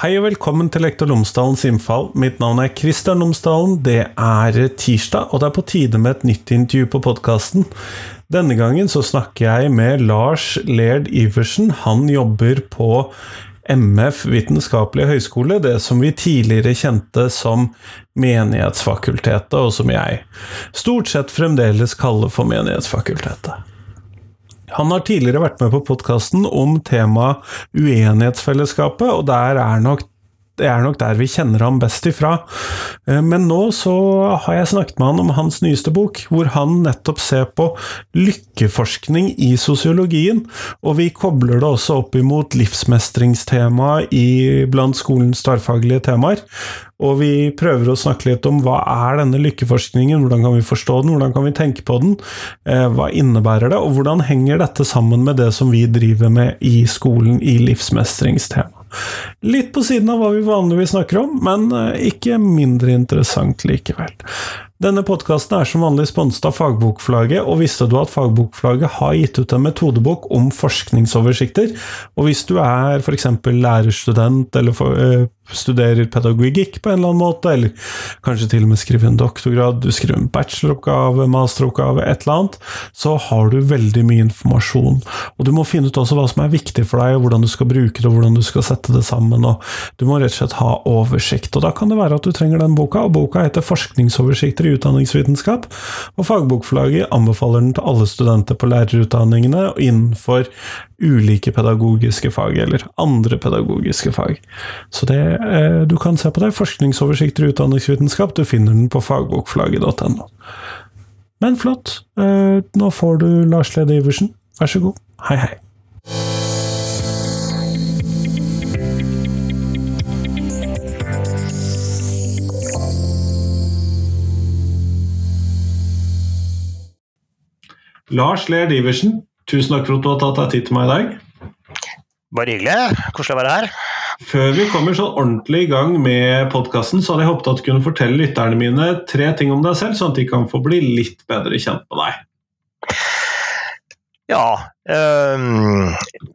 Hei og velkommen til Lektor Lomsdalens innfall. Mitt navn er Kristian Lomsdalen. Det er tirsdag, og det er på tide med et nytt intervju på podkasten. Denne gangen så snakker jeg med Lars Lerd Iversen. Han jobber på MF Vitenskapelige høgskole, det som vi tidligere kjente som Menighetsfakultetet, og som jeg stort sett fremdeles kaller for Menighetsfakultetet. Han har tidligere vært med på podkasten om temaet Uenighetsfellesskapet, og der er nok det er nok der vi kjenner ham best ifra. Eh, men nå så har jeg snakket med han om hans nyeste bok, hvor han nettopp ser på lykkeforskning i sosiologien, og vi kobler det også opp imot livsmestringstemaet blant skolens tverrfaglige temaer. Og vi prøver å snakke litt om hva er denne lykkeforskningen, hvordan kan vi forstå den, hvordan kan vi tenke på den, eh, hva innebærer det, og hvordan henger dette sammen med det som vi driver med i skolen i livsmestringstema. Litt på siden av hva vi vanligvis snakker om, men eh, ikke mindre interessant likevel. Denne podkasten er som vanlig sponset av Fagbokforlaget, og visste du at Fagbokforlaget har gitt ut en metodebok om forskningsoversikter? Og hvis du er f.eks. lærerstudent eller for, øh, studerer pedagogikk på en eller annen måte, eller kanskje til og med skriver en doktorgrad, du skriver en bacheloroppgave, masteroppgave, et eller annet, så har du veldig mye informasjon. Og du må finne ut også hva som er viktig for deg, og hvordan du skal bruke det, og hvordan du skal sette det sammen. og Du må rett og slett ha oversikt. Og da kan det være at du trenger den boka, og boka heter Forskningsoversikter i utdanningsvitenskap, og Fagbokforlaget anbefaler den til alle studenter på lærerutdanningene innenfor ulike pedagogiske fag, eller andre pedagogiske fag. Så det, du kan se på det. Forskningsoversikter i utdanningsvitenskap, du finner den på fagbokflagget.no. Men flott. Eh, nå får du Lars Lede Iversen. Vær så god. Hei, hei. Lars Lerd Iversen, tusen takk for at du har tatt deg tid til meg i dag. Bare hyggelig. Koselig å være her. Før vi kommer så ordentlig i gang med podkasten, så hadde jeg håpet at du kunne fortelle lytterne mine tre ting om deg selv, sånn at de kan få bli litt bedre kjent med deg. Ja. Øh,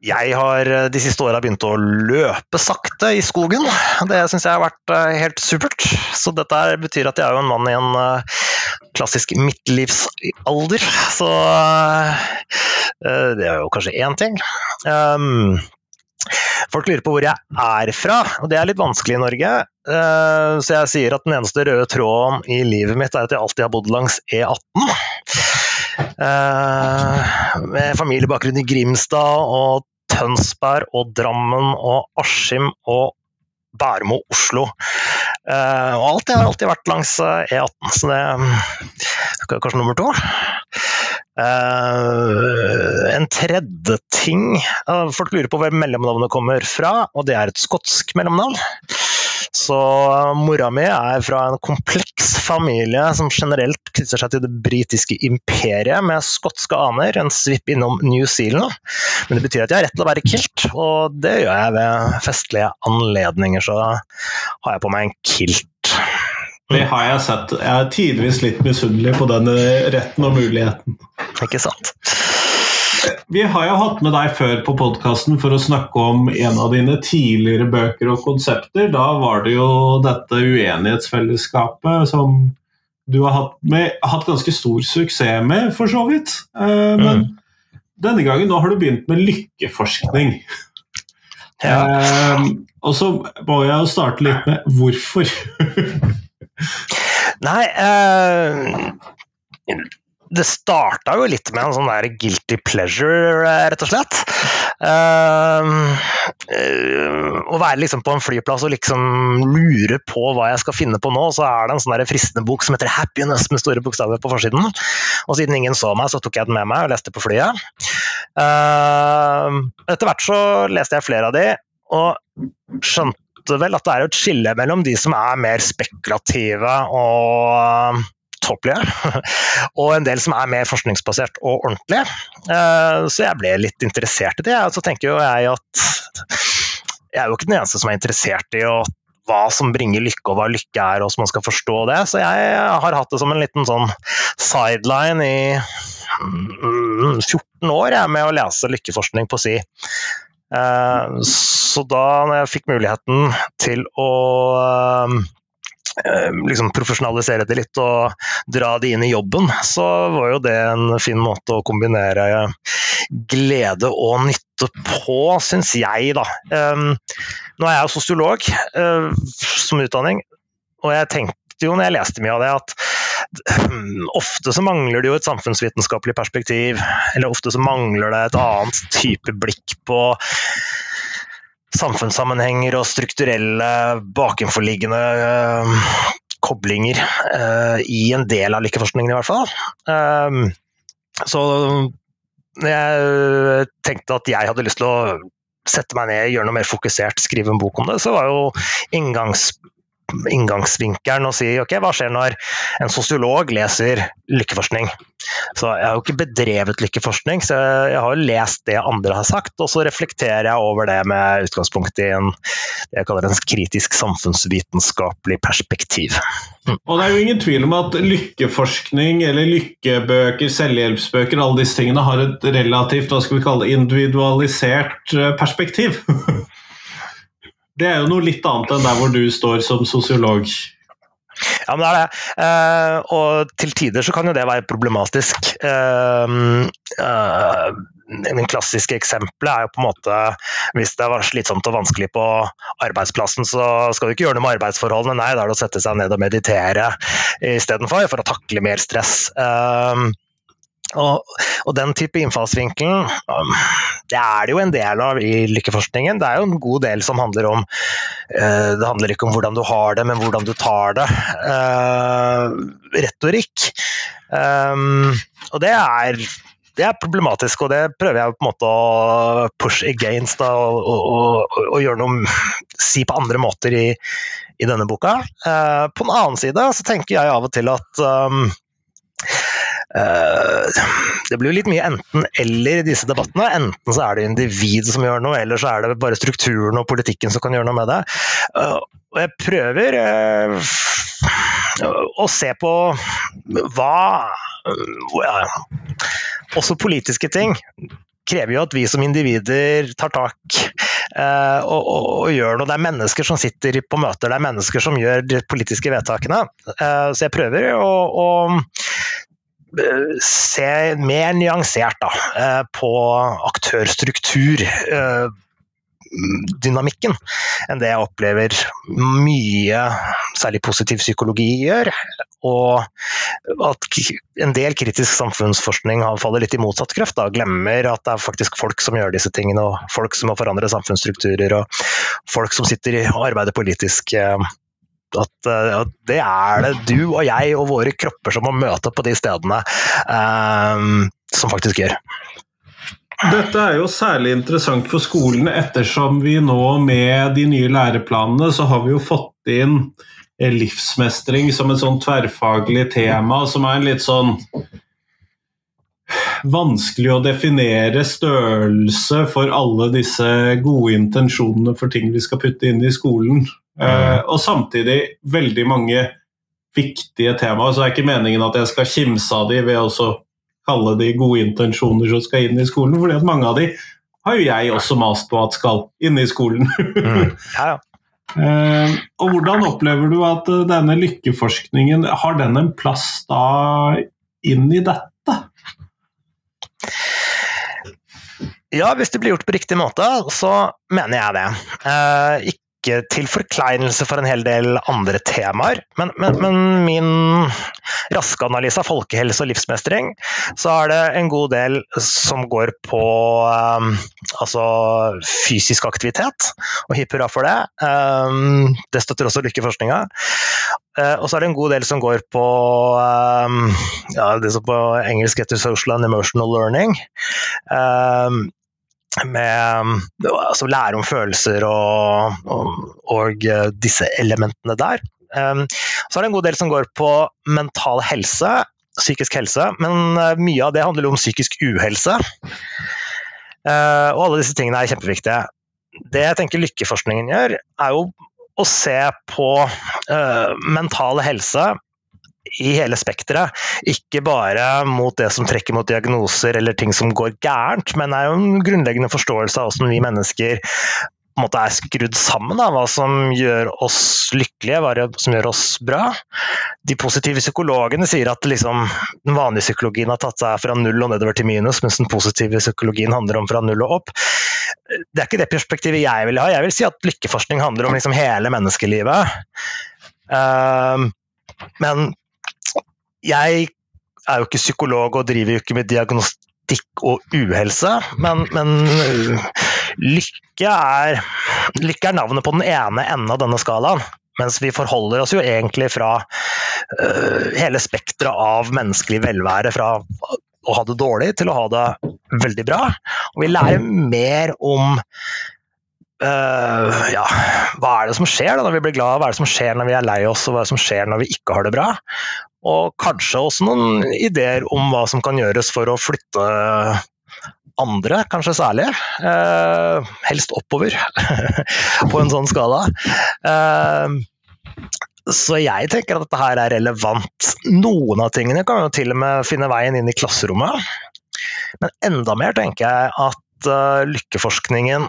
jeg har de siste åra begynt å løpe sakte i skogen. Det syns jeg har vært øh, helt supert. Så dette betyr at jeg er jo en mann i en øh, klassisk midtlivsalder. Så det er jo kanskje én ting. Um, Folk lurer på hvor jeg er fra, og det er litt vanskelig i Norge. Så jeg sier at den eneste røde tråden i livet mitt er at jeg alltid har bodd langs E18. Med familiebakgrunn i Grimstad og Tønsberg og Drammen og Askim og Bærum og Oslo. Og alt det har alltid vært langs E18, så det er kanskje nummer to. Uh, en tredje ting uh, Folk lurer på hvor mellomnavnet kommer fra, og det er et skotsk mellomnavn. Så uh, mora mi er fra en kompleks familie som generelt knytter seg til det britiske imperiet, med skotske aner, en svipp innom New Zealand. Men det betyr at jeg har rett til å være kilt, og det gjør jeg ved festlige anledninger. Så har jeg på meg en kilt. Det har jeg sett. Jeg er tidvis litt misunnelig på den retten og muligheten. Ikke sant. Vi har jo hatt med deg før på podkasten for å snakke om en av dine tidligere bøker og konsepter. Da var det jo dette uenighetsfellesskapet som du har hatt, med, hatt ganske stor suksess med, for så vidt. Eh, men mm. denne gangen nå har du begynt med lykkeforskning. Ja. Eh, og så må jeg jo starte litt med hvorfor. Nei uh, Det starta jo litt med en sånn der guilty pleasure, eh, rett og slett. Uh, uh, å være liksom på en flyplass og liksom lure på hva jeg skal finne på nå, så er det en sånn fristende bok som heter 'Happiness' med store bokstaver på forsiden. Og siden ingen så meg, så tok jeg den med meg og leste på flyet. Uh, etter hvert så leste jeg flere av de, og skjønte skjønte vel at det er et skille mellom de som er mer spekulative og topplige, og en del som er mer forskningsbasert og ordentlig. Eh, så jeg ble litt interessert i det. Og så tenker jo jeg at jeg er jo ikke den eneste som er interessert i hva som bringer lykke, og hva lykke er, og så man skal forstå det. Så jeg har hatt det som en liten sånn sideline i 14 mm, år jeg, med å lese lykkeforskning på si. Uh, så da når jeg fikk muligheten til å uh, liksom profesjonalisere det litt og dra det inn i jobben, så var jo det en fin måte å kombinere glede og nytte på, syns jeg, da. Nå er jeg jo sosiolog som utdanning, og jeg tenkte jo når jeg leste mye av det, at ofte så mangler det jo et samfunnsvitenskapelig perspektiv, eller ofte så mangler det et annet type blikk på samfunnssammenhenger og strukturelle bakenforliggende uh, koblinger uh, i en del av likeforskningen, i hvert fall. Um, så jeg tenkte at jeg hadde lyst til å sette meg ned, gjøre noe mer fokusert, skrive en bok om det, så var jo inngangs inngangsvinkelen og si ok, hva skjer når en sosiolog leser lykkeforskning? Så Jeg har jo ikke bedrevet lykkeforskning, så jeg har jo lest det andre har sagt, og så reflekterer jeg over det med utgangspunkt i en, det jeg kaller en kritisk samfunnsvitenskapelig perspektiv. Mm. Og Det er jo ingen tvil om at lykkeforskning eller lykkebøker, selvhjelpsbøker, alle disse tingene har et relativt hva skal vi kalle det, individualisert eh, perspektiv. Det er jo noe litt annet enn der hvor du står som sosiolog. Ja, men det er det. Eh, og til tider så kan jo det være problematisk. Eh, eh, min klassiske eksempelet er jo på en måte hvis det var slitsomt og vanskelig på arbeidsplassen, så skal du ikke gjøre noe med arbeidsforholdene, nei, da er det å sette seg ned og meditere istedenfor, for å takle mer stress. Uh, og, og, den type innfallsvinkelen, um, det er det jo en del av i lykkeforskningen. Det er jo en god del som handler om uh, Det handler ikke om hvordan du har det, men hvordan du tar det. Uh, retorikk. Um, og det er, det er problematisk, og det prøver jeg på en måte å push against da, og, og, og, gjøre noe Si på andre måter i, i denne boka. Uh, på den annen side så tenker jeg av og til at um, Eh, det blir jo litt mye enten-eller i disse debattene. Enten så er det individet som gjør noe, eller så er det bare strukturen og politikken som kan gjøre noe med det. Eh, og jeg prøver eh, å se på hva Også politiske ting krever jo at vi som individer tar tak og, og, og, gjør noe. Det er mennesker som sitter på møter, det er mennesker som gjør de politiske vedtakene. Så jeg prøver å, å se mer nyansert da, eh, på aktørstruktur eh, dynamikken enn det jeg opplever mye, særlig positiv psykologi, gjør. Og at en del kritisk samfunnsforskning faller litt i motsatt kreft. Da. Glemmer at det er faktisk folk som gjør disse tingene, og folk som må forandre samfunnsstrukturer, og folk som sitter og arbeider politisk eh, at, uh, det er det du og jeg og våre kropper som må møte på de stedene um, som faktisk gjør. Dette er jo særlig interessant for skolene, ettersom vi nå med de nye læreplanene så har vi jo fått inn livsmestring som et sånn tverrfaglig tema, som er en litt sånn vanskelig å definere størrelse for alle disse gode intensjonene for ting vi skal putte inn i skolen. Uh, og samtidig veldig mange viktige temaer. Så det er ikke meningen at jeg skal kimse av de ved å kalle de gode intensjoner som skal inn i skolen, fordi at mange av de har jo jeg også mast på at skal inn i skolen. mm. ja, ja. Uh, og hvordan opplever du at uh, denne lykkeforskningen har den en plass da inn i dette? Ja, hvis det blir gjort på riktig måte, så mener jeg det. Uh, ikke til forkleinelse for en hel del andre temaer, men, men, men min raske analyse av folkehelse og livsmestring, så er det en god del som går på um, altså fysisk aktivitet, og hipp hurra for det. Um, det støtter også lykkeforskninga. Uh, og så er det en god del som går på um, ja, det som på engelsk heter social and emotional learning. Um, med altså lære om følelser og, og, og, eh, disse elementene der. Um, så er det en god del som går på mental helse, psykisk helse, men uh, mye av det handler om psykisk uhelse. Uh, og alle disse tingene er kjempeviktige. Det jeg tenker lykkeforskningen gjør, er jo å se på uh, mental helse i hele spekteret. Ikke bare mot det som trekker mot diagnoser eller ting som går gærent, men er jo en grunnleggende forståelse av hvordan vi mennesker måte er skrudd sammen. Da, hva som gjør oss lykkelige, hva som gjør oss bra. De positive psykologene sier at liksom, den vanlige psykologien har tatt seg fra null og nedover til minus, mens den positive psykologien handler om fra null og opp. Det er ikke det perspektivet jeg vil ha. Jeg vil si at lykkeforskning handler om liksom hele menneskelivet. Uh, men jeg er jo ikke psykolog og driver jo ikke med diagnostikk og uhelse, men, men lykke, er, lykke er navnet på den ene enden av denne skalaen. Mens vi forholder oss jo egentlig fra uh, hele spekteret av menneskelig velvære, fra å ha det dårlig til å ha det veldig bra. Og vi lærer mer om uh, ja, hva er det som skjer da når vi blir glad, hva er det som skjer når vi er lei oss, og hva er det som skjer når vi ikke har det bra. Og kanskje også noen ideer om hva som kan gjøres for å flytte andre, kanskje særlig. Eh, helst oppover på en sånn skala. Eh, så jeg tenker at dette her er relevant. Noen av tingene kan jo til og med finne veien inn i klasserommet. Men enda mer tenker jeg at uh, lykkeforskningen,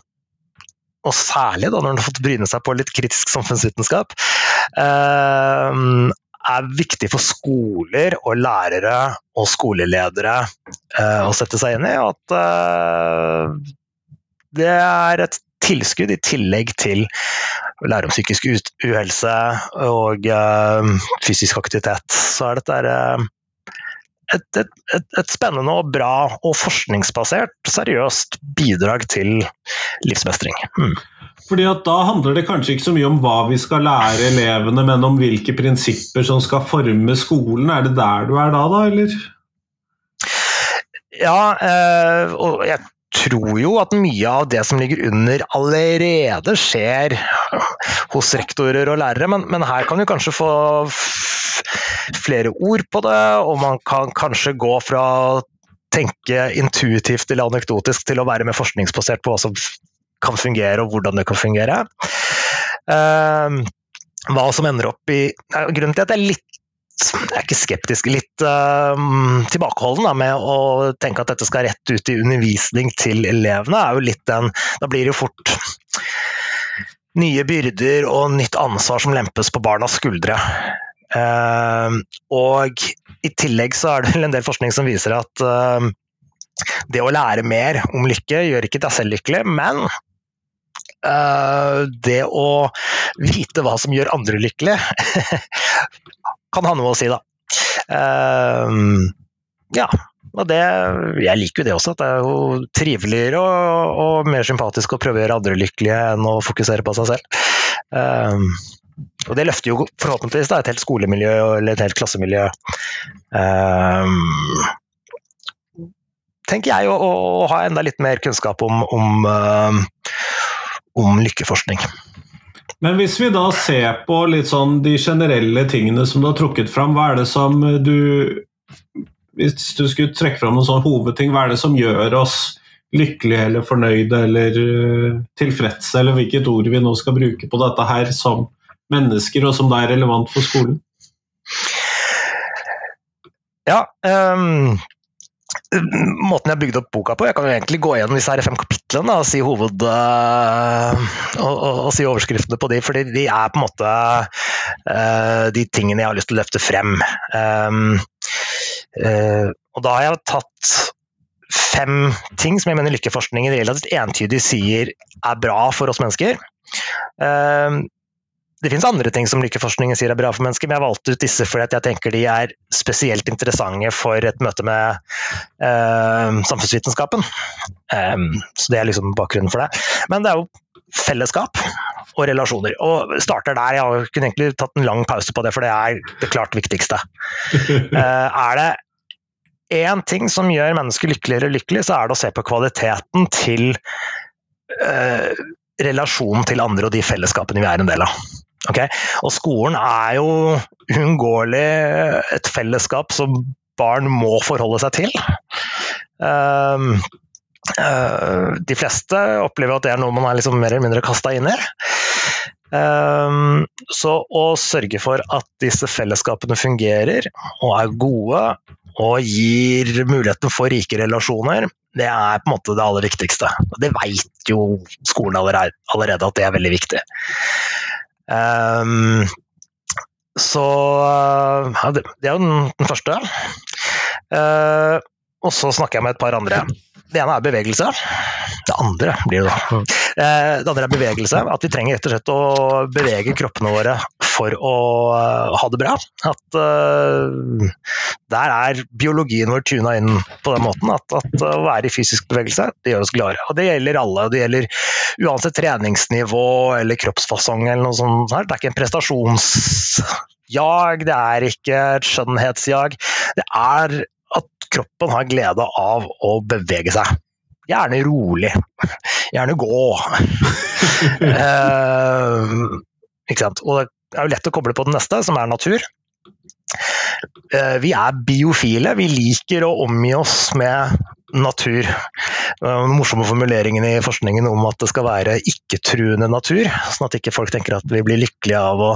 og særlig da når den har fått bryne seg på litt kritisk samfunnsvitenskap, uh, er viktig for skoler og lærere og skoleledere uh, å sette seg inn i. At uh, det er et tilskudd i tillegg til lære om psykisk uhelse og uh, fysisk aktivitet. Så er dette et, et, et, et, spennende og bra og forskningsbasert, seriøst bidrag til livsmestring. Mm. Fordi at Da handler det kanskje ikke så mye om hva vi skal lære elevene, men om hvilke prinsipper som skal forme skolen. Er det der du er da, da, eller? Ja, øh, og jeg tror jo at mye av det som ligger under allerede skjer hos rektorer og lærere, men, men her kan vi kanskje få flere ord på det, og man kan kanskje gå fra å tenke intuitivt eller anekdotisk til å være mer forskningsbasert på hva som kan fungere, og hvordan det kan fungere. Uh, hva som ender opp i Grunnen til at jeg er litt jeg er ikke skeptisk, litt uh, tilbakeholden da, med å tenke at dette skal rett ut i undervisning til elevene, er jo litt den Da blir det jo fort nye byrder og nytt ansvar som lempes på barnas skuldre. Uh, og i tillegg så er det en del forskning som viser at uh, det å lære mer om lykke gjør ikke deg selv lykkelig, men det å vite hva som gjør andre lykkelige, kan ha noe å si, da. Uh, ja, og det, jeg liker jo det også, at det er jo triveligere og, og, mer sympatisk å prøve å gjøre andre lykkelige enn å fokusere på seg selv. Um, og det løfter jo forhåpentligvis da, et helt skolemiljø eller et helt klassemiljø. Um, tenker jeg, å, å, ha enda litt mer kunnskap om, om, uh, om lykkeforskning. Men hvis vi da ser på litt sånn de generelle tingene som du har trukket fram, hva er det som du Hvis du skulle trekke fram noen sånn hovedting, hva er det som gjør oss lykkelige eller fornøyde eller uh, tilfredse, eller hvilket ord vi nå skal bruke på dette her som mennesker, og som da er relevant for skolen? Ja, um måten jeg bygde opp boka på. Jeg kan jo egentlig gå gjennom disse her fem kapitlene og si hoved... Uh, og, og, og, si overskriftene på de, fordi de er på en måte uh, de tingene jeg har lyst til å løfte frem. Um, uh, og da har jeg tatt fem ting som jeg mener lykkeforskningen relativt entydig sier er bra for oss mennesker. Um, det finnes andre ting som lykkeforskningen sier er bra for mennesker, men jeg valgte ut disse fordi jeg tenker de er spesielt interessante for et møte med uh, samfunnsvitenskapen. Um, så det er liksom bakgrunnen for det. Men det er jo fellesskap og relasjoner. Og starter der. Jeg kunne egentlig tatt en lang pause på det, for det er det klart viktigste. Uh, er det én ting som gjør mennesker lykkeligere lykkelig, så er det å se på kvaliteten til uh, relasjonen til andre og de fellesskapene vi er en del av. Okay? Og skolen er jo uunngåelig et fellesskap som barn må forholde seg til. Um, uh, de fleste opplever at det er noe man er liksom mer eller mindre kasta inn i. Um, så å sørge for at disse fellesskapene fungerer og er gode og gir muligheten for rike relasjoner, det er på en måte det aller viktigste. Og det veit jo skolen allerede, at det er veldig viktig. Um, så ja, det, er jo den, den første. Uh, og så snakker jeg med et par andre. Det ene er bevegelse. Det andre blir det da. Eh, det andre er bevegelse. At vi trenger rett og slett å bevege kroppene våre for å eh, ha det bra. At uh, der er biologien vår tuna inn på den måten at, at, å være i fysisk bevegelse, det gjør oss gladere. Og det gjelder alle. Det gjelder uansett treningsnivå eller kroppsfasong eller noe sånt. Det er ikke en prestasjonsjag, det er ikke et skjønnhetsjag. Det er at kroppen har glede av å bevege seg. Gjerne rolig. Gjerne gå. eh, ikke sant? Og det er jo lett å koble på den neste, som er natur. Eh, vi er biofile. Vi liker å omgi oss med natur. Den morsomme formuleringen i forskningen om at det skal være ikke-truende natur, sånn at ikke folk tenker at vi blir lykkelige av å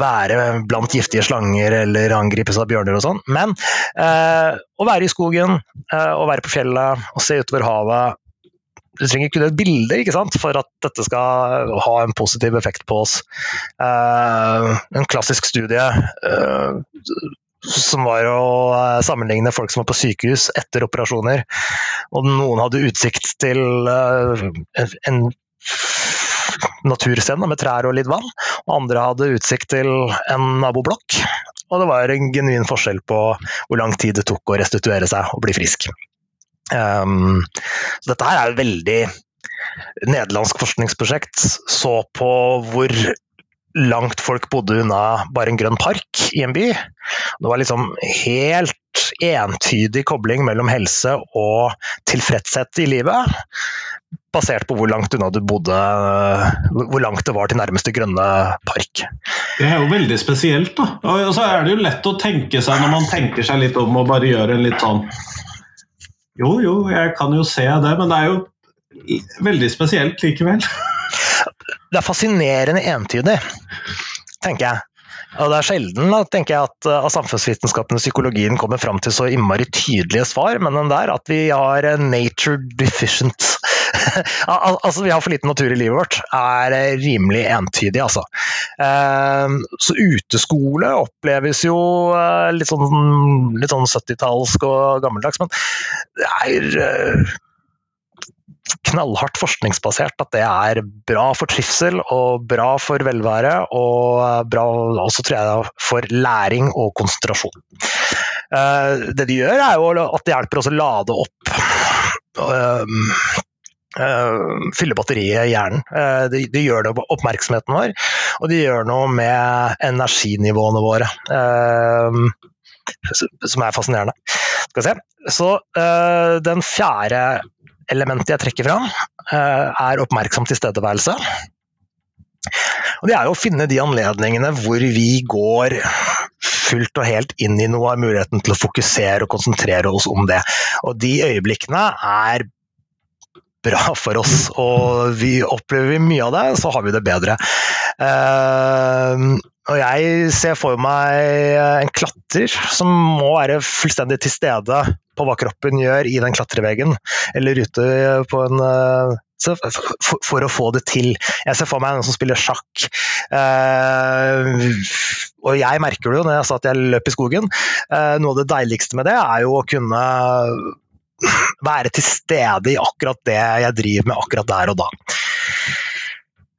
være blant giftige slanger eller angripes av bjørner og sånn. Men eh, å være i skogen, eh, å være på fjellet og se utover havet du trenger kun et bilde ikke sant, for at dette skal ha en positiv effekt på oss. Eh, en klassisk studie eh, som var å eh, sammenligne folk som var på sykehus etter operasjoner. Og noen hadde utsikt til eh, en naturscene med trær og litt vann, og andre hadde utsikt til en naboblokk. Og det var en genuin forskjell på hvor lang tid det tok å restituere seg og bli frisk. Um, så dette her er et veldig nederlandsk forskningsprosjekt. Så på hvor langt folk bodde unna bare en grønn park i en by. Det var liksom helt entydig kobling mellom helse og tilfredshet i livet basert på hvor langt unna du bodde, hvor langt det var til nærmeste grønne park. Det er jo veldig spesielt, da. Og så er det jo lett å tenke seg når man tenker seg litt om og bare gjør en litt sånn Jo, jo, jeg kan jo se det, men det er jo veldig spesielt likevel. Det er fascinerende entydig, tenker jeg. Og Det er sjelden da, tenker jeg, at, at samfunnsvitenskapen og psykologien kommer fram til så innmari tydelige svar, men den der at vi har nature deficient altså, vi har for lite natur i livet vårt, er rimelig entydig, altså. Uh, så uteskole oppleves jo uh, litt sånn, sånn 70-tallsk og gammeldags, men det er knallhardt forskningsbasert at det er bra for trivsel og bra for velvære, og bra også tror jeg for læring og konsentrasjon. Det de gjør, er jo at det hjelper oss å lade opp fylle batteriet i hjernen. Uh, de, de, gjør det på oppmerksomheten vår, og de gjør noe med energinivåene våre. Uh, som er fascinerende. Skal vi se. Så den fjerde elementet jeg trekker fram, er oppmerksom tilstedeværelse. Og det er jo å finne de anledningene hvor vi går fullt og helt inn i noe av muligheten til å fokusere og konsentrere oss om det. Og de øyeblikkene er bra for oss. Og vi opplever mye av det, så har vi det bedre. Uh, og jeg ser for meg en klatrer som må være fullstendig til stede på hva kroppen gjør i den klatreveggen, eller ute på en uh, for, for, å få det til. Jeg ser for meg noen som spiller sjakk. Uh, og jeg merker det jo når jeg sa at jeg løp i skogen. Uh, noe av det deiligste med det er jo å kunne være til stede i akkurat det jeg driver med akkurat der og da.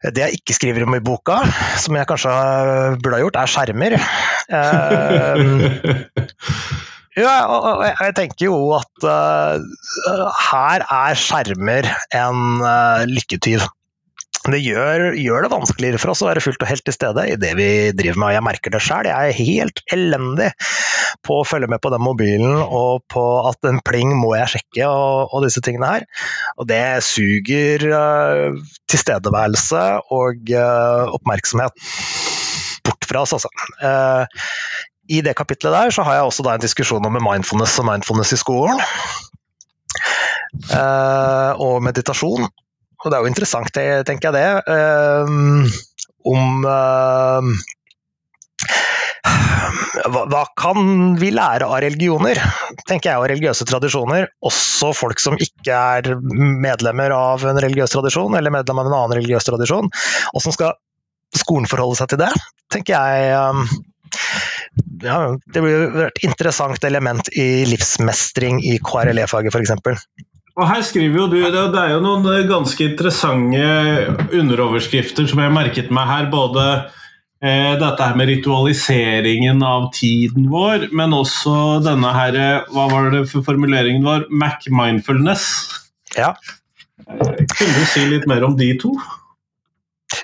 Det jeg ikke skriver om i boka, som jeg kanskje burde ha gjort, er skjermer. Uh, ja, og jeg tenker jo at uh, her er skjermer en uh, lykketyv. Det gjør, gjør, det vanskeligere for oss å være fullt og helt til stede i det vi driver med. Jeg merker det sjøl. Jeg er helt elendig på å følge med på den mobilen og på at en pling må jeg sjekke og, og disse tingene her. Og det suger uh, tilstedeværelse og uh, oppmerksomhet bort fra oss, altså. Uh, I det kapitlet der så har jeg også en diskusjon om mindfulness og mindfulness i skolen. og meditasjon. Og det er jo interessant, tenker jeg det. Ehm, om uh, hva, kan vi lære av religioner, tenker jeg, og religiøse tradisjoner? Også folk som ikke er medlemmer av en religiøs tradisjon, eller medlem av en annen religiøs tradisjon. Åssen skal skolen forholde seg til det, tenker jeg. Um, ja, det blir et interessant element i livsmestring i KRLE-faget, f.eks. Og her skriver jo du, Det er jo noen ganske interessante underoverskrifter som jeg merket meg her. Både eh, dette her med ritualiseringen av tiden vår, men også denne her Hva var det for formuleringen vår? Mac-mindfulness. Ja. Kunne du si litt mer om de to?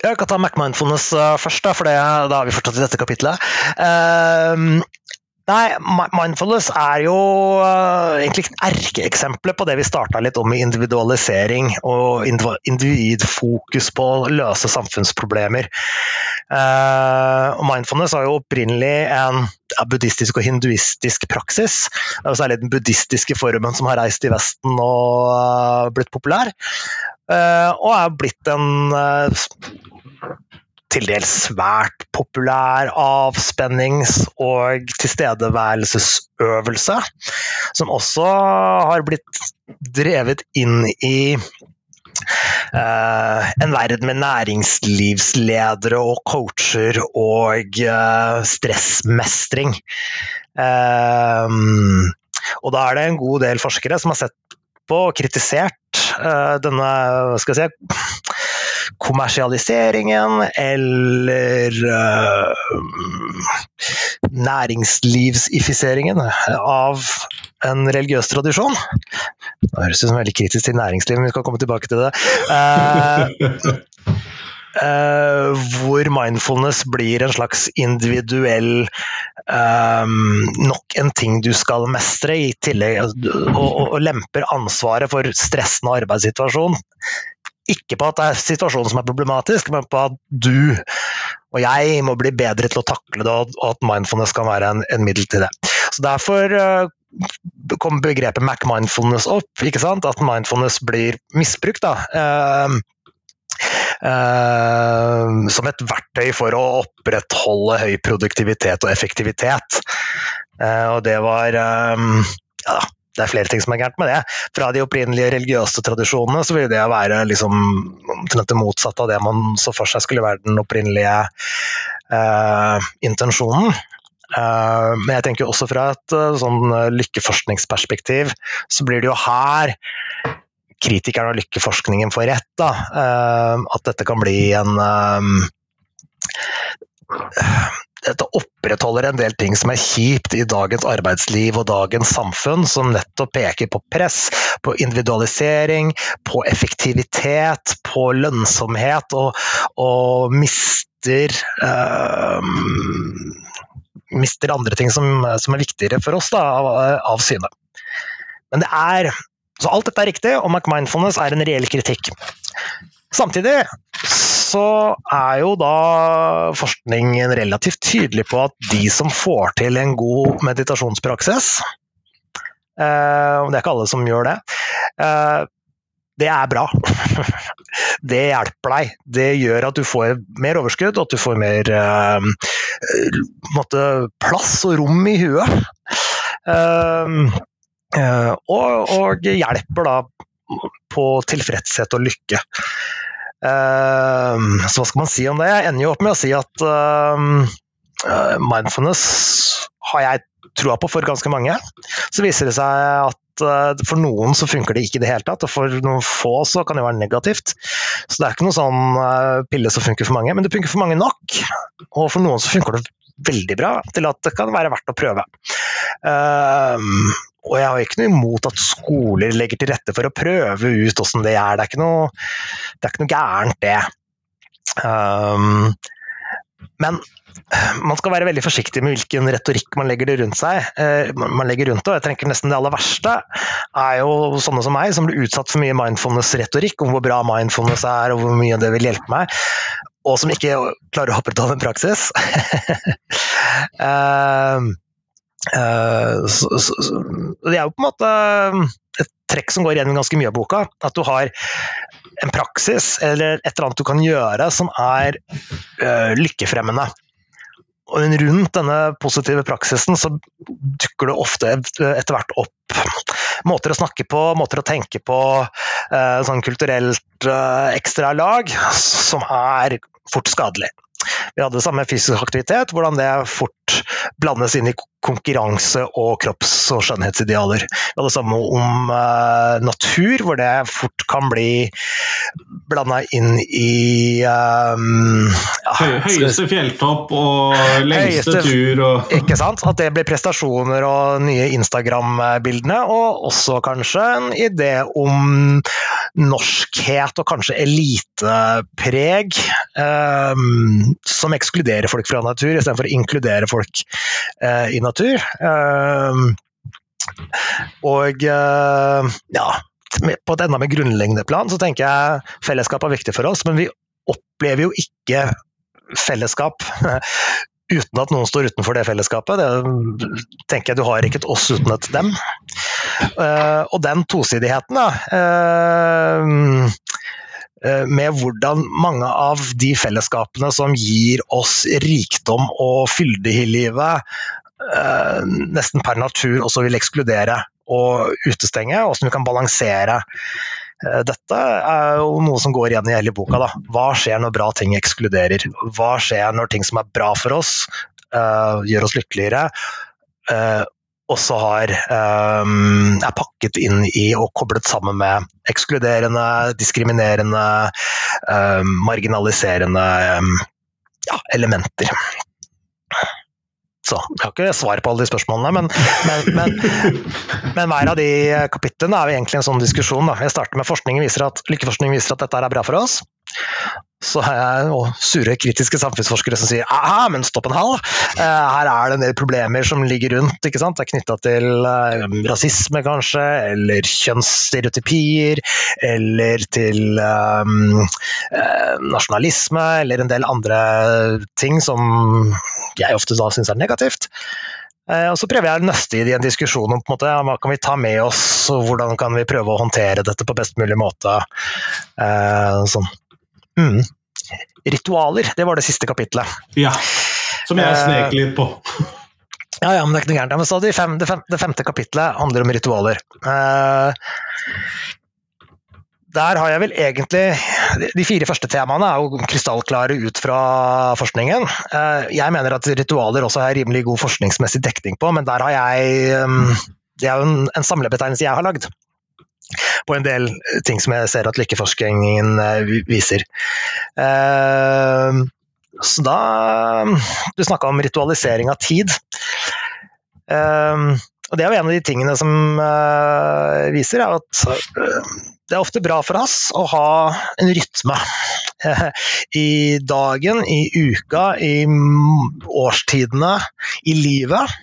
Jeg kan ta Mac-mindfulness eh, først, da, for det, da har vi fortsatt i dette kapitlet. Uh, Nei, mindfulness er jo uh, egentlig erkeeksempelet på det vi starta litt om i individualisering og individfokus på å løse samfunnsproblemer. Uh, mindfulness er jo opprinnelig en buddhistisk og hinduistisk praksis. Det er særlig den buddhistiske formen som har reist i Vesten og uh, blitt populær. og er blitt en til dels svært populær avspennings- og tilstedeværelsesøvelse, som også har blitt drevet inn i Uh, en verden med næringslivsledere og coacher og uh, stressmestring. Uh, og da er det en god del forskere som har sett på og kritisert denne skal jeg si, kommersialiseringen eller uh, næringslivsifiseringen av en religiøs tradisjon. Det høres ut som veldig kritisk til næringslivet, men vi skal komme tilbake til det. Uh, Uh, hvor mindfulness blir en slags individuell um, Nok en ting du skal mestre, i tillegg og, og, og lemper ansvaret for stressende arbeidssituasjon ikke på at det er situasjonen som er problematisk, men på at du og jeg må bli bedre til å takle det, og at mindfulness kan være en, en middel til det. Så Derfor uh, kom begrepet Mac-mindfulness opp, ikke sant? at mindfulness blir misbrukt. da. Uh, som et verktøy for å opprettholde høy produktivitet og effektivitet. Uh, og det var um, ja, det er flere ting som er gærent med det. Fra de opprinnelige religiøse tradisjonene så vil det være liksom det motsatte av det man så for seg skulle være den opprinnelige eh, intensjonen. Eh, men jeg tenker også fra et uh, sånn lykkeforskningsperspektiv så blir det jo her kritikerne av lykkeforskningen får rett. Da. at dette kan bli en dette opprettholder en del ting som er kjipt i dagens arbeidsliv og dagens samfunn, som nettopp peker på press, på individualisering, på effektivitet, på lønnsomhet, og, og mister øh, mister andre ting som, som er viktigere for oss da, av, av syne. Men det er Så alt dette er riktig, og McMindfulness er en reell kritikk. Samtidig så er jo da forskningen relativt tydelig på at de som får til en god meditasjonspraksis eh, Det er ikke alle som gjør det. Eh, det er bra. Det hjelper deg. Det gjør at du får mer overskudd, og at du får mer måte, plass og rom i huet. Uh, uh, og, og, hjelper da på tilfredshet og lykke. Uh, så hva skal man si om det? Jeg ender jo opp med å si at uh, mindfulness har jeg troa på for ganske mange. Så viser det seg at uh, for noen så funker det ikke i det hele tatt, og for noen få så kan det være negativt. Så det er ikke noen sånn pille som funker for mange, men det funker for mange nok. Og for noen så funker det veldig bra til at det kan være verdt å prøve. Og jeg har ikke noe imot at skoler legger til rette for å prøve ut hvordan det er. Det er ikke noe, det er ikke noe gærent, det. Um, men man skal være veldig forsiktig med hvilken retorikk man legger det rundt seg. Uh, man legger rundt det, og jeg tenker nesten Det aller verste er jo sånne som meg, som blir utsatt for mye mindfulness-retorikk om hvor bra mindfulness er og hvor mye det vil hjelpe meg, og som ikke klarer å opprettholde en praksis. uh, Uh, så, så, det er jo på en måte et trekk som går igjen ganske mye av boka. At du har en praksis eller et eller annet du kan gjøre som er uh, lykkefremmende. Og rundt denne positive praksisen så dukker det ofte etter hvert opp måter å snakke på, måter å tenke på, uh, sånn kulturelt ekstra lag, som er fort skadelig. Vi hadde samme fysisk aktivitet, hvordan det fort blandes inn i konkurranse og kropps- og skjønnhetsidealer. Vi hadde det samme om uh, natur, hvor det fort kan bli blanda inn i um, ja, Høyeste fjelltopp og lengste høyeste, tur og Ikke sant. At det blir prestasjoner og nye Instagram-bildene, og også kanskje en idé om norskhet og kanskje elitepreg um, som ekskluderer folk fra natur, istedenfor å inkludere folk eh, i natur. Uh, og uh, ja, på et enda mer grunnleggende plan så tenker jeg fellesskap er viktig for oss, men vi opplever jo ikke fellesskap uten at noen står utenfor det fellesskapet. Det tenker jeg Du har ikke et oss uten et dem. Uh, og den tosidigheten, da. Uh, med hvordan mange av de fellesskapene som gir oss rikdom og fylde i livet, uh, nesten per natur også vil ekskludere og utestenge, og hvordan vi kan balansere Eh, dette er jo noe som går igjen i hele boka. Da. Hva skjer når bra ting ekskluderer? Hva skjer når ting som er bra for oss, gjør oss lykkeligere? Også har, um, er pakket inn i og koblet sammen med ekskluderende, diskriminerende, um, marginaliserende um, ja, elementer. Så jeg har ikke svar på alle de spørsmålene, men, men, men, men hver av de kapitlene er jo egentlig en sånn diskusjon. Da. Jeg starter med forskningen viser at, Lykkeforskningen viser at dette er bra for oss så har jeg sure, kritiske samfunnsforskere som sier aha, men stopp en hal, eh, her er det en del problemer som ligger rundt. ikke sant? Det er knytta til uh, rasisme, kanskje, eller kjønnsstereotypier, eller til um, nasjonalisme, eller en del andre ting som jeg ofte da syns er negativt. Og Så prøver jeg å nøste i det i en diskusjon om på en måte, hva kan vi ta med oss, og hvordan kan vi prøve å håndtere dette på best mulig måte. Eh, sånn. Mm. Ritualer, det var det siste kapitlet. Ja, som jeg snek litt på. Ja, ja, men det er ikke noe gærent. Men så det, fem, det, fem, det, femte kapitlet handler om ritualer. Uh, der har jeg vel egentlig De fire første temaene er jo krystallklare ut fra forskningen. Uh, jeg mener at ritualer også har rimelig god forskningsmessig dekning på, men der har jeg um, Det er jo en, en samlebetegnelse jeg har lagd på en del ting som jeg ser at lykkeforskningen eh, viser. Eh, så da Du snakka om ritualisering av tid. Eh, og det er jo en av de tingene som viser, er at det er ofte bra for oss å ha en rytme. I dagen, i uka, i årstidene, i livet.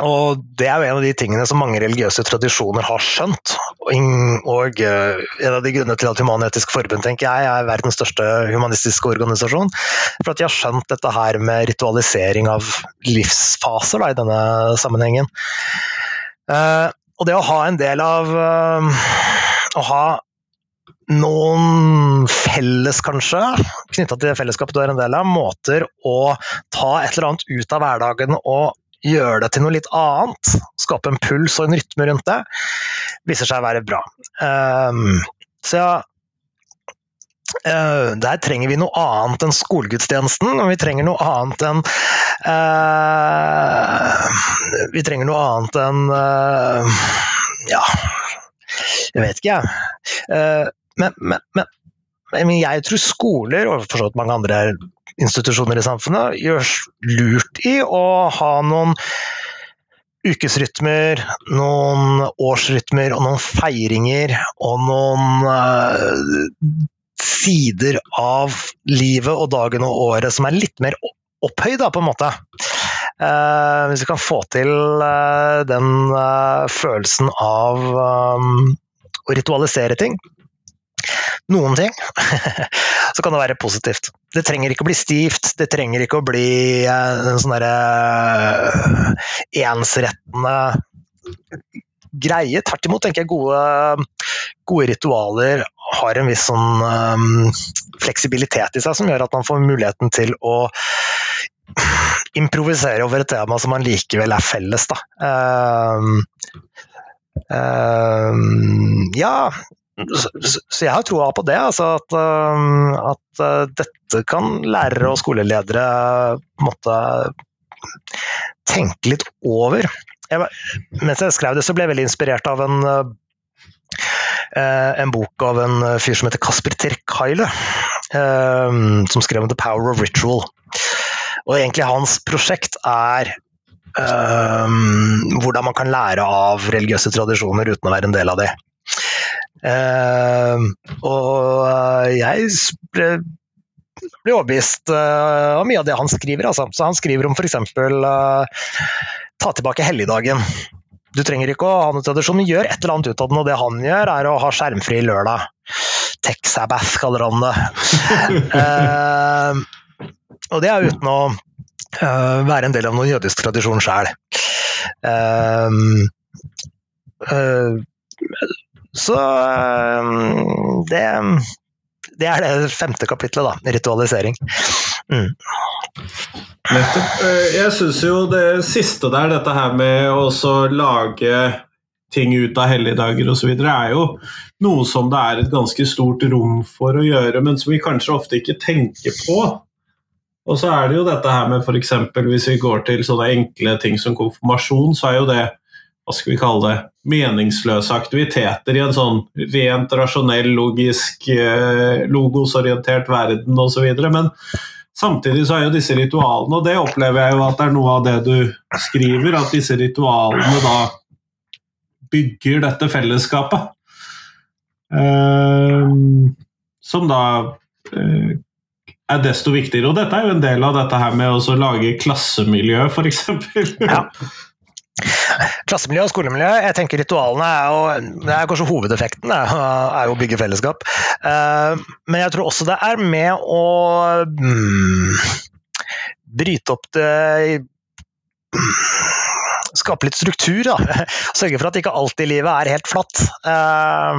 Og Det er jo en av de tingene som mange religiøse tradisjoner har skjønt. Og eh, en av de grunnene til at Human-Etisk Forbund tenker jeg, er verdens største humanistiske organisasjon. For at de har skjønt dette her med ritualisering av livsfaser da, i denne sammenhengen. Eh, og det å ha en del av eh, Å ha noen felles, kanskje, knytta til det fellesskapet du er en del av, måter å ta et eller annet ut av hverdagen og gjøre det til noe litt annet, skape en puls og en rytme rundt det, viser seg å være bra. Um, så ja, uh, der trenger vi noe annet enn skolegudstjenesten, og vi trenger noe annet enn uh, Vi trenger noe annet enn uh, Ja, jeg vet ikke, jeg. Men, men, men, jeg tror skoler, og for så vidt mange andre institusjoner i samfunnet gjør lurt i å ha noen ukesrytmer, noen årsrytmer og noen feiringer og noen uh, sider av livet og dagen og året som er litt mer opphøyd, på en måte. Uh, hvis vi kan få til uh, den følelsen av um, å ritualisere ting, noen ting, så kan det være positivt. Det trenger ikke å bli stivt, det trenger ikke å bli en sånn derre ensrettende greie. Tvert imot tenker jeg gode, gode ritualer har en viss sånn um, fleksibilitet i seg som gjør at man får muligheten til å improvisere over et tema som man likevel er felles, da. Um, um, ja, så, jeg har troa på det, altså at, um, at uh, dette kan lærere og skoleledere måtte tenke litt over jeg, mens jeg skrev det, så ble jeg veldig inspirert av en, uh, en bok av en fyr som heter Kasper Terkaile, som skrev om The Power of Ritual. Og egentlig hans prosjekt er um, hvordan man kan lære av religiøse tradisjoner uten å være en del av det. Og jeg ble blir overbevist av mye av det han skriver. Altså. Så han skriver om f.eks. Uh, ta tilbake helligdagen. Du trenger ikke å ha noen tradisjon, men gjør et eller annet ut av den. Og det han gjør, er å ha skjermfri lørdag. Tech-sabbath kaller han det. uh, og det er uten å uh, være en del av noen jødisk tradisjon sjøl. Uh, så det, det er det femte kapitlet, da. Ritualisering. Mm. Eh, jeg syns jo det siste der, dette her med å lage ting ut av helligdager osv., er jo noe som det er et ganske stort rom for å gjøre, men som vi kanskje ofte ikke tenker på. Og så er det jo dette her med f.eks. hvis vi går til sånne enkle ting som konfirmasjon, så er jo det hva skal vi kalle det, meningsløse aktiviteter i en sånn rent rasjonell, logisk, eh, logosorientert verden osv. Men Samtidig så er jo disse ritualene, og det opplever jeg jo at det er noe av det du skriver, at disse ritualene da bygger dette fellesskapet. Uh, som da uh, er desto viktigere. Og dette er jo en del av dette her med å lage klassemiljø, f.eks. Ja. Klassemiljø og skolemiljø, jeg tenker ritualene er jo det er kanskje hovedeffekten, er jo å bygge fellesskap. Eh, men jeg tror også det er med å mm, bryte opp det Skape litt struktur. Da. Sørge for at ikke alt i livet er helt flatt. Eh,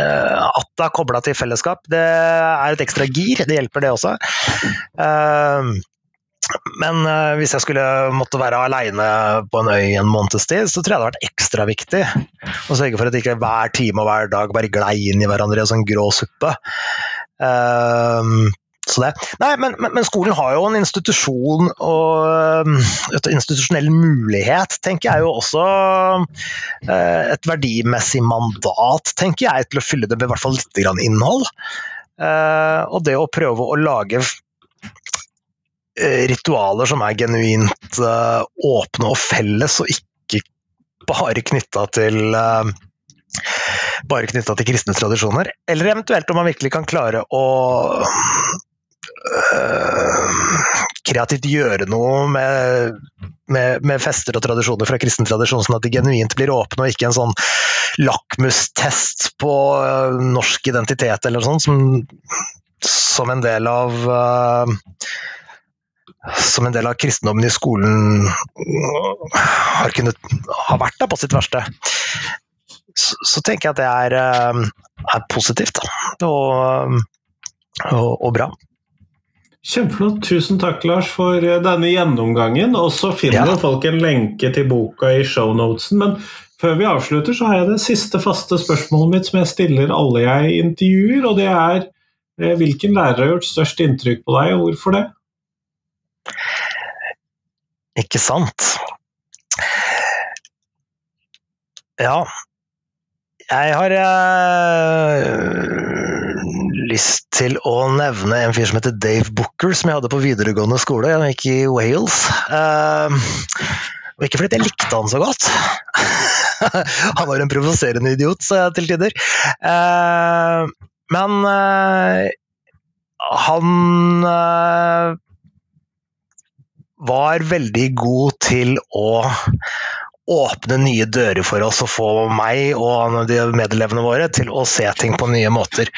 eh, at det er kobla til fellesskap, det er et ekstra gir. Det hjelper, det også. Men uh, hvis jeg skulle måtte være aleine på en øy en måneds tid, så tror jeg det hadde vært ekstra viktig å sørge for at ikke hver time og hver dag bare glei inn i hverandre i en sånn grå suppe. Uh, så det. Nei, men, men, men, skolen har jo en institusjon og um, et institusjonell mulighet, tenker jeg jo også. Uh, et verdimessig mandat, tenker jeg, til å fylle det med i hvert fall litt innhold. Og det å prøve å lage Eh, ritualer som er genuint uh, åpne og felles, og ikke bare knytta til uh, bare knytta til kristne tradisjoner. Eller eventuelt om man virkelig kan klare å uh, kreativt gjøre noe med, med, med, fester og tradisjoner fra kristen tradisjon, sånn at de genuint blir åpne, og ikke en sånn lakmustest på norsk identitet eller noe sånt, som, som en del av som en del av kristendommen i skolen har, kunnet, har vært der på sitt verste, så, så, tenker jeg at det er, eh, er positivt og, og, og, bra. Kjempeflott. Tusen takk, Lars, for eh, denne gjennomgangen. Og så finner ja. folk en lenke til boka i shownotesen. Men før vi avslutter, så har jeg det siste faste spørsmålet mitt som jeg stiller alle jeg intervjuer, og det er eh, hvilken lærer har gjort størst inntrykk på deg, og hvorfor det? Ikke sant? Ja. Jeg har øh, lyst til å nevne en fyr som heter Dave Booker, som jeg hadde på videregående skole. Han gikk i Wales. Uh, og ikke fordi jeg likte han så godt. han var en provoserende idiot til tider. Uh, men uh, han var veldig god til å åpne nye dører for oss og få meg og de medelevene våre til å se ting på nye måter.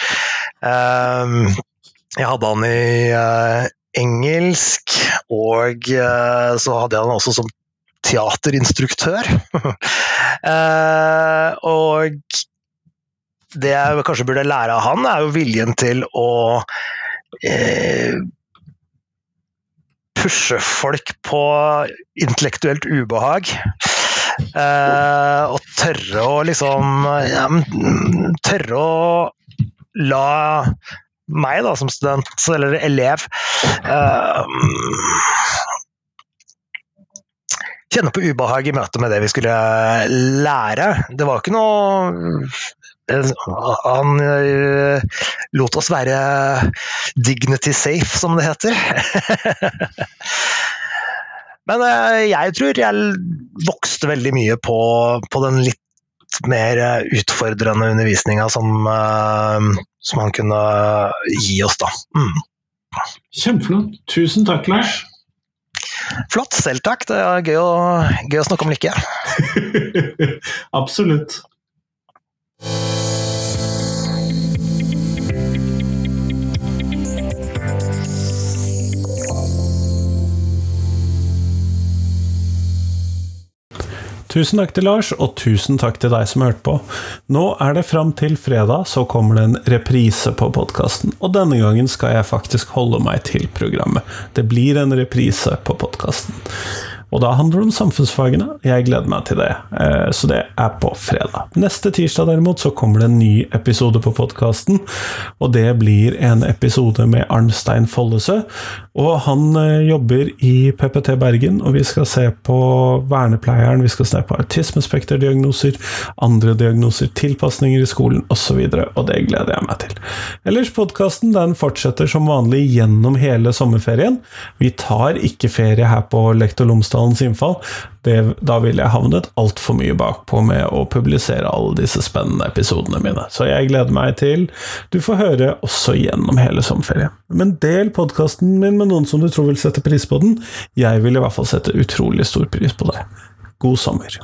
Um, Jeg hadde han i uh, engelsk, og uh, så hadde jeg han også som teaterinstruktør. uh, og det jeg kanskje burde lære av han, er jo viljen til å pushe folk på intellektuelt ubehag. og tørre å liksom ja, Tørre å la meg da, som student, eller elev eh, Kjenne på ubehag i møte med det vi skulle lære. Det var ikke noe han uh, lot oss være dignity safe, som det heter. Men uh, jeg tror jeg vokste veldig mye på, på den litt mer utfordrende undervisninga som, som han kunne gi oss, da. Mm. Kjempeflott. Tusen takk, Lars. Flott. Selv takk. Det er gøy å, gøy å snakke om lykke. Absolutt. Tusen takk til Lars, og tusen takk til deg som hørte på. Nå er det fram til fredag, så kommer det en reprise på podkasten. Og denne gangen skal jeg faktisk holde meg til programmet. Det blir en reprise på podkasten. Og da handler det om samfunnsfagene. Jeg gleder meg til det. Eh, så det er på fredag. Neste tirsdag derimot så kommer det en ny episode på podkasten. Og det blir en episode med Arnstein Follesø. Og han eh, jobber i PPT Bergen, og vi skal se på vernepleieren, vi skal se på autismespekterdiagnoser, andre diagnoser, tilpasninger i skolen osv. Og, så og det gleder jeg meg til. Ellers, podkasten den fortsetter som vanlig gjennom hele sommerferien. Vi tar ikke ferie her på Lektor Lomsdal Dødsdalens innfall, det, da ville jeg havnet altfor mye bakpå med å publisere alle disse spennende episodene mine. Så jeg gleder meg til du får høre også gjennom hele sommerferien. Men del podkasten min med noen som du tror vil sette pris på den. Jeg vil i hvert fall sette utrolig stor pris på det. God sommer.